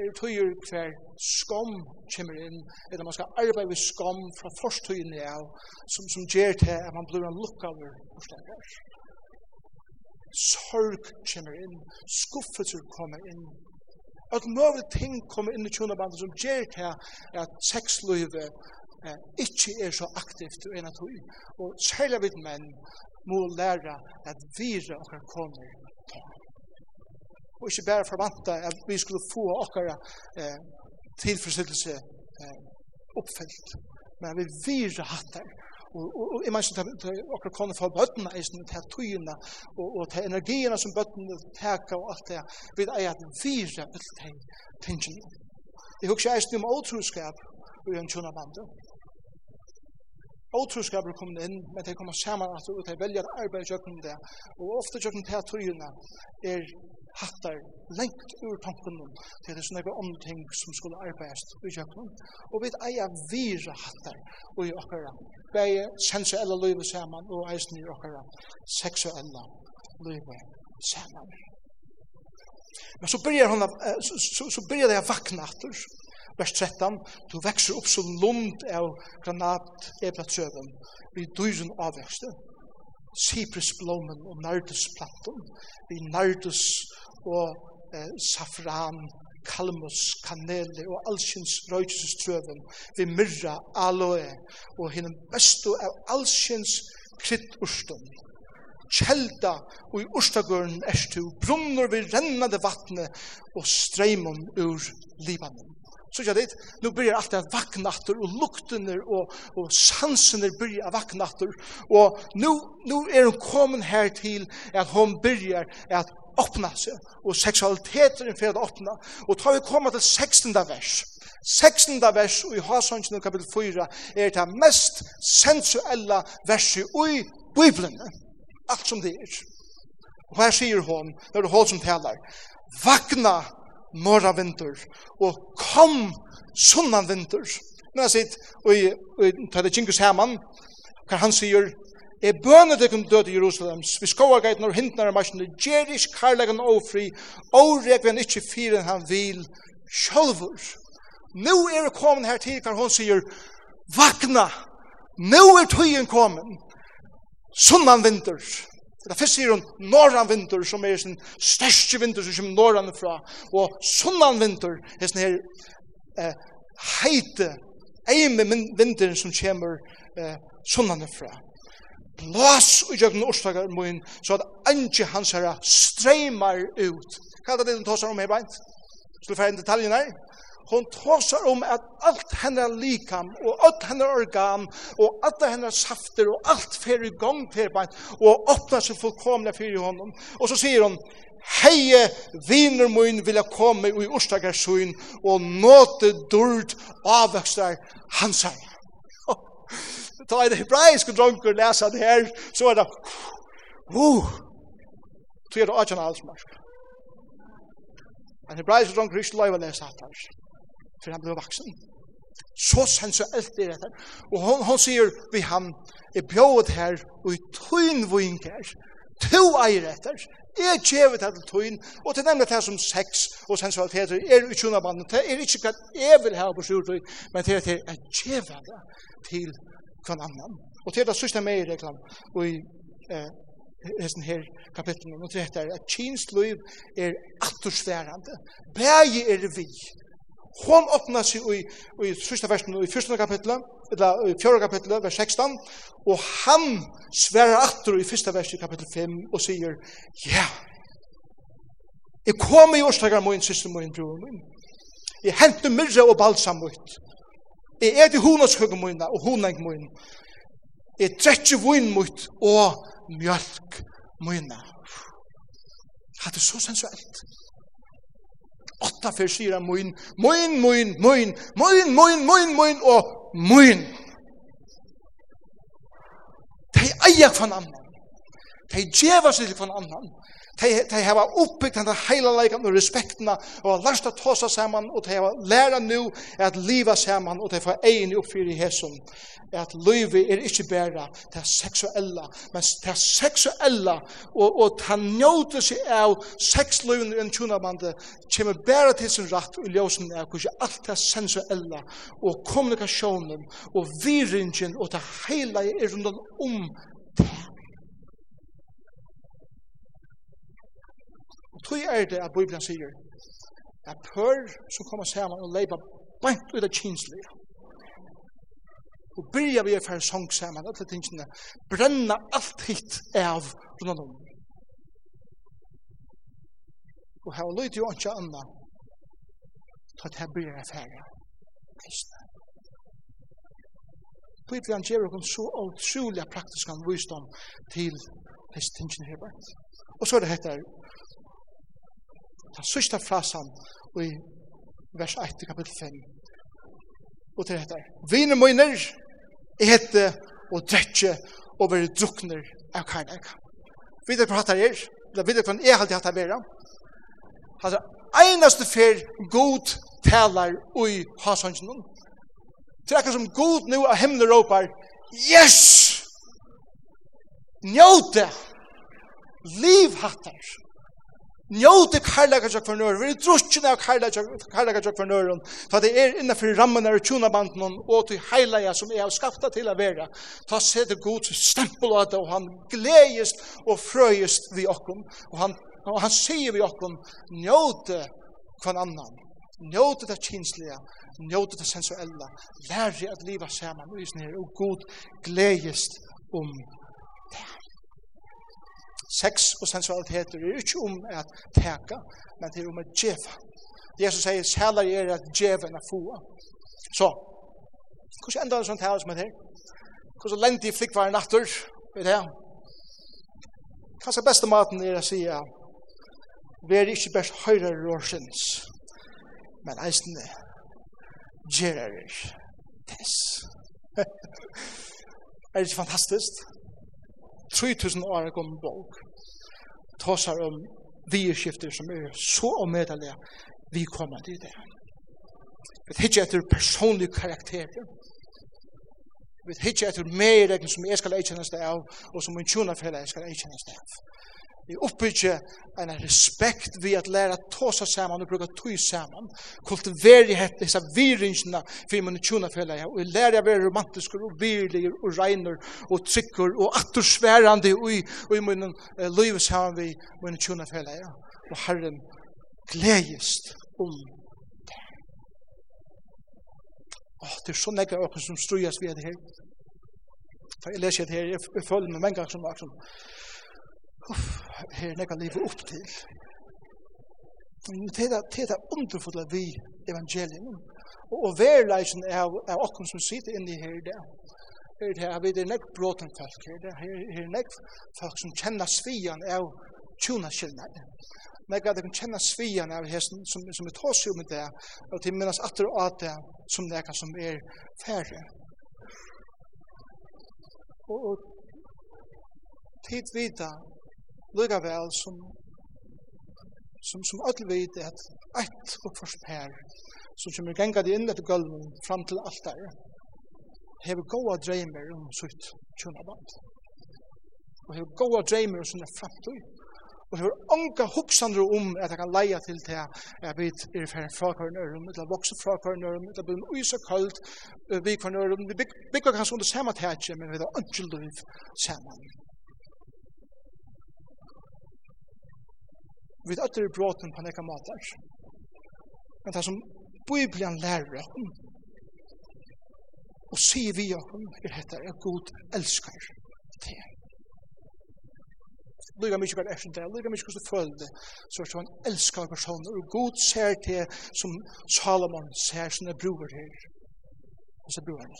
er tøyer hver skam kommer inn, eller man skal arbeide ved skam fra forstøyene av, som, som gjør til at man blir en lukkaver forstekker. Sorg kommer inn, skuffelser kommer inn, at noen ting kommer inn i tjonabandet som gjør til at sexlivet eh, ikke er så aktivt og en av tog. Og særlig vidt menn må lære at vire og koner tar og ikke bare forvante at vi skulle få okkara eh, tilfredsstillelse eh, oppfyllt. Men vi virra hattar. Og, og, og jeg mener at okkara kunne få bøttene i eisen, til tøyene og, og til energiene som bøttene teker og alt det. Vi er at virra alt det tingene. Jeg husker eisen om åtroskap og en tjona bandet. Åtroskap er kommet inn, men de kommer sammen at de velger arbeid i kjøkken det. Og ofte kjøkken til tøyene er hattar lengt ur tankunum til þessu om ting som skulle arbeidast i kjøkken. Og vi eier vire hattar i okkara, bæði sensuelle løyve saman og eisen i okkara seksuelle løyve saman. Men så byrjar hon, så, så, så byrjar det vakna atur, vers 13, du vekser opp så lund av granat eblatrøven, vi dyren avvekste, siprusblommen og nardusplatten, vi nardus og eh, safran, kalmus, kanele og allsins røykesestrøven, vi myrra, aloe og hinn bestu av allsins kryddurstun. Kjelda og i urstagøren erstu, brunner vi rennade vattne og streimum ur livanen. Så jag det, nu börjar allt att vakna åter och luktener och och är börjar vakna åter och nu nu är hon kommen här till att hon börjar att öppna sig och sexualiteten för att öppna och tar vi komma till 16:e vers. 16 vers i Hasongen kapitel 4 är det mest sensuella verset i Bibeln. Allt som det är. Och här säger hon, när du håll som talar, vakna norra vinter, og kom sunnan vinter. Men jeg sier, og i tar det Genghis Haman, hva han sier, Jeg bønner deg om døde Jerusalems, vi skoar gait når hintene er marsjene, gjer ikke karlagen ofri, og rekven ikke fyren han vil sjolvur. Nå er det kommet her til hva hun sier, vakna, nå er tøyen kommet, sunnan vinter, Det fyrst sier hun norran vinter som er sin største vinter som kommer norran fra og sunnan vinter er sin her eh, heite eime vindur som kommer eh, sunnan fra blås og jøgn orsakar mun så at anki hans herra streymar ut Hva er det du tåsar om her beint? Skal vi fære detaljen her? hon tåsar om at alt hennar likam og alt hennar organ og alt hennar safter og alt fer i gong per og åpna seg fullkomna fyrir honom. Og så sier hon, heie viner mun vilja komme i orsdagarsuin og nåte dord avvekstar her. [laughs] Ta en hebraisk dronker lesa det her, så er det, uh, så er det 18 halsmarsk. En hebraisk dronker ikke lov å lese her for han blev vaksen. Så sensuelt er dette. Og hon, hon sier vi ham, er bjået her, og i tøyn vinker, to eier etter, er kjevet her til tøyn, og til nemlig det som sex og sensualitet er i tjona det er ikke hva jeg vil ha på sjurtøy, men det er til jeg kjevet det til hver annan. Og til det sørste med i reglene, og i eh, hesten her kapitlen, og til dette er at kins liv er attersværende, bæge er vi, Hon åpna seg i, i første versen, i første kapitlet, eller i fjøre kapitlet, vers 16, og han sverar atter i første versen i kapittel 5 og sier, ja, jeg kom i årsdagar min, syster min, bror min. Jeg hentet myrre og balsam ut. Jeg er til hunaskukken min, og hunang min. Jeg trekker vinn mot, og mjölk min. Hatt er så sensuelt åtta för syra moin, moin, moin, moin, moin, moin, moin, moin och moin. De eier kvann annan. De djeva seg kvann annan de, de har oppbyggt denne hele leikene og respektene, og har lært å ta seg sammen, og de har lært nå at livet sammen, og de får egen oppfyr i hesen, at livet er ikke bare det seksuelle, men det seksuelle, og, og ta njøte seg av sexlivet i en tjonabandet, kommer bare til sin rett og ljøsen av hvordan alt det sensuelle, og kommunikasjonen, og viringen, og det hele er rundt om det. tog er det at Bibelen sier at pør som kommer sammen og leipa bænt ut av kinslige. Og byrja vi er færre sång saman alle tingene, brenna alt hitt av rundt om. Og her løyde jo ikke anna, ta at her byrja er færre kristne. Bibelen gjør oss så utrolig praktisk han visdom til disse tingene her. Og så er det heter den sørste frasen i vers 1 kapitel 5. Og til dette. Viner møyner, ete og drekje og være drukner av karnak. Vi det prater er, eller vi det hva er alltid hatt av vera. Altså, einaste fer god talar ui hashansjonen. Til akkur som god nu av himmelen råpar, yes! Njóte! Liv hattar! Njóti karlaga tjokk for nøren, veri drusjina av karlaga tjokk for nøren, ta det er innanfor rammen av tjunabanden og til heilaja som er skapta til å vera. Ta seg god stempel av det, og han gledjist og frøyist vi okkom, og han, og han sier vi okkom, njóti kvann annan, njóti det kinslige, njóti det sensuella, læri at liva saman, og god gledjist om det. Sex og sensualitet er ikke om at teka, men det er om at djeva. Jesus sier, sælar er at djeva enn at fua. Så, hvordan enda det sånn her som er her? Hvordan lendi i flikvaren natter, vet jeg? Kanskje beste maten er å si, vi er ikke best høyre råsins, men eisne, djerar er tess. er det ikke fantastisk? 3000 år gammel bok tossar om virkskifter som er så omedelig vi kommer til det. Vi hittar etter personlig karakter. Vi hittar etter meirregn som jeg skal eikjennast av, og som min tjona fella jeg skal av. Vi oppbygger en respekt vi at læra tåsa saman og bruka tøy saman. Kultiveri hette disse viringsene for imen tjona fellega. Og læra å være romantiske og virlige og regner og trykker og attersværande og min uh, livet saman vi imen tjona fellega. Og Herren gledjest om det. Åh, det er så nekka åkken som strujas vi er det her. Jeg leser det her, jeg føler meg mange ganger som uff, her er nekka livet opp til. Det er det underfodlet vi evangelien. Og og verleisen er okken som sitter inni her i det. Her er vi det nekk bråten folk her. Her er nekk folk som kjenner svian av tjuna skillnad. Nekk at de kan kjenne svian av hesten som, som er tås jo med det, og til minnes atter og at det som nekka som er færre. Og, og tid vita lykkavel som som som öll veit at eitt uppforspær som kemur ganga inn etter gulven fram til altaret hevur góða dreymir um sutt tjónaband og hevur góða dreymir um sinna framtíð. Og hevur onga hugsanir um at han kan leia til til at vit er fer frá kornørum til vaksa frá kornørum til bum uysa kalt við kornørum við big big kanskje under samatætje men við er ønskildrif saman. vi øtter bråten på nekka matar. Men det som Bibelen lærer om, og sier vi om, er dette er god elskar til. Lyga mykje hver eftir det, lyga mykje hver det, føler det, så er det en elskar person, og god ser til som Salomon ser sine bror her, og så bror han.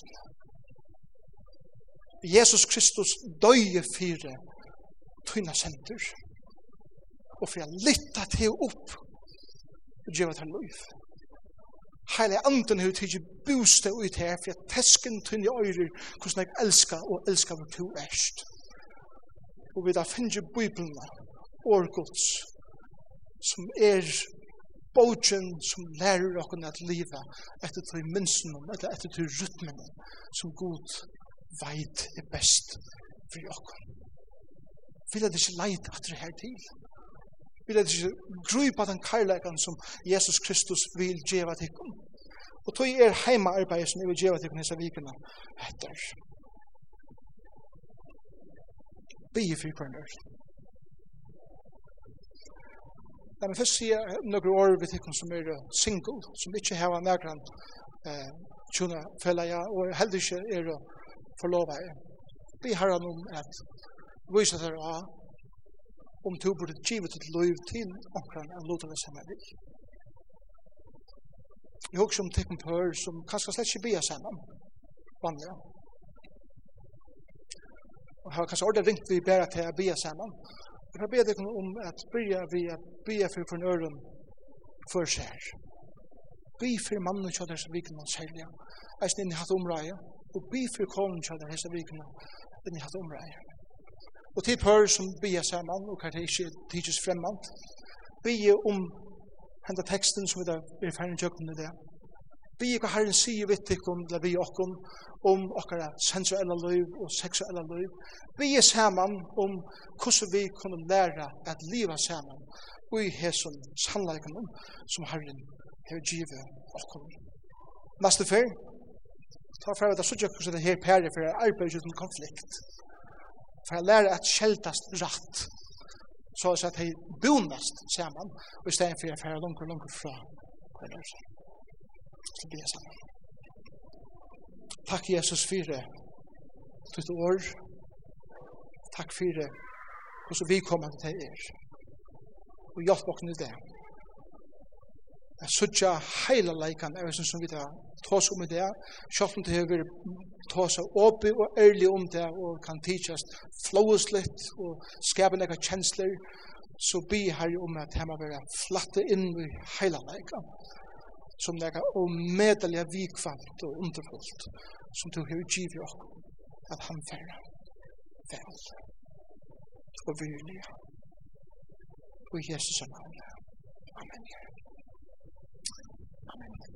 Jesus Kristus døye fire tøyna senter, og for jeg lytta til opp og gjør at han liv. Heile anden har tidsi boste ut her, for jeg tesken tunne øyrer hvordan jeg elskar og elskar hvor to erst. Og vi da finner Bibelen og Guds som er bogen som lærer okken at liva etter til minsen, etter etter til rytmen som god veit er best for okken. Vil jeg ikke leite at det her til? Vi leder ikke grupa den karlækan som Jesus Kristus vil djeva tikkum. Og tog er heimaarbeid som vi djeva tikkum hessa vikina etter. Be i frikvarnar. Jeg vil først sige noen år vi tikkum som er single, som ikke har nekran eh, tjuna fellaja, og heller ikke er forlova. Be herran om at vise dere av om du burde givet ditt liv til omkring av lotene som er vil. Jeg husker om tippen på her som kanskje slett ikke blir sammen, vanlig. Og har kanskje ordet ringt vi bare til å bli sammen. Jeg har bedt deg om at byrja vi at byrja for for nøren for seg. Be for mannen og kjødder som vi kan selge. Jeg er snill i hatt omrøye. Og be for konen kjødder som vi kan inn viken og særlig. Og til pør som bia saman, og kvar det ikkje tidsjes fremman, bia om henda teksten som vi da er ferdig tjøkken i det. Bia hva herren sier vitt ikon, eller bia okkon, om okkara sensuella liv og seksuella liv. Bia saman om hvordan vi kunne læra at liva saman, og i hesson sannleikon som herren hever givet okkon. Neste fyr, ta fyrir at det er suttjøkken som det her pære for arbeid uten konflikt for jeg lærer at skjeltast rett, så at jeg bonast sammen, og i stedet for jeg færer og langt fra hverandre. Så blir jeg sammen. Takk Jesus for det. Tutt år. Takk for det, hvordan vi kommer til er. Og hjelp oss nu det at suttja heila leikan er som vi tar tås om det, sjålt om det har vært tås av åpi og ærlig om det, og kan tidsast flowes litt, og skapen ega kjensler, så bi her om at jeg må være flatte inn i heila leikan, som nega og medelige vikvalt og underfullt, som du har givet jo at han færre vel og virlige og Jesus er navnet. Amen. Amen.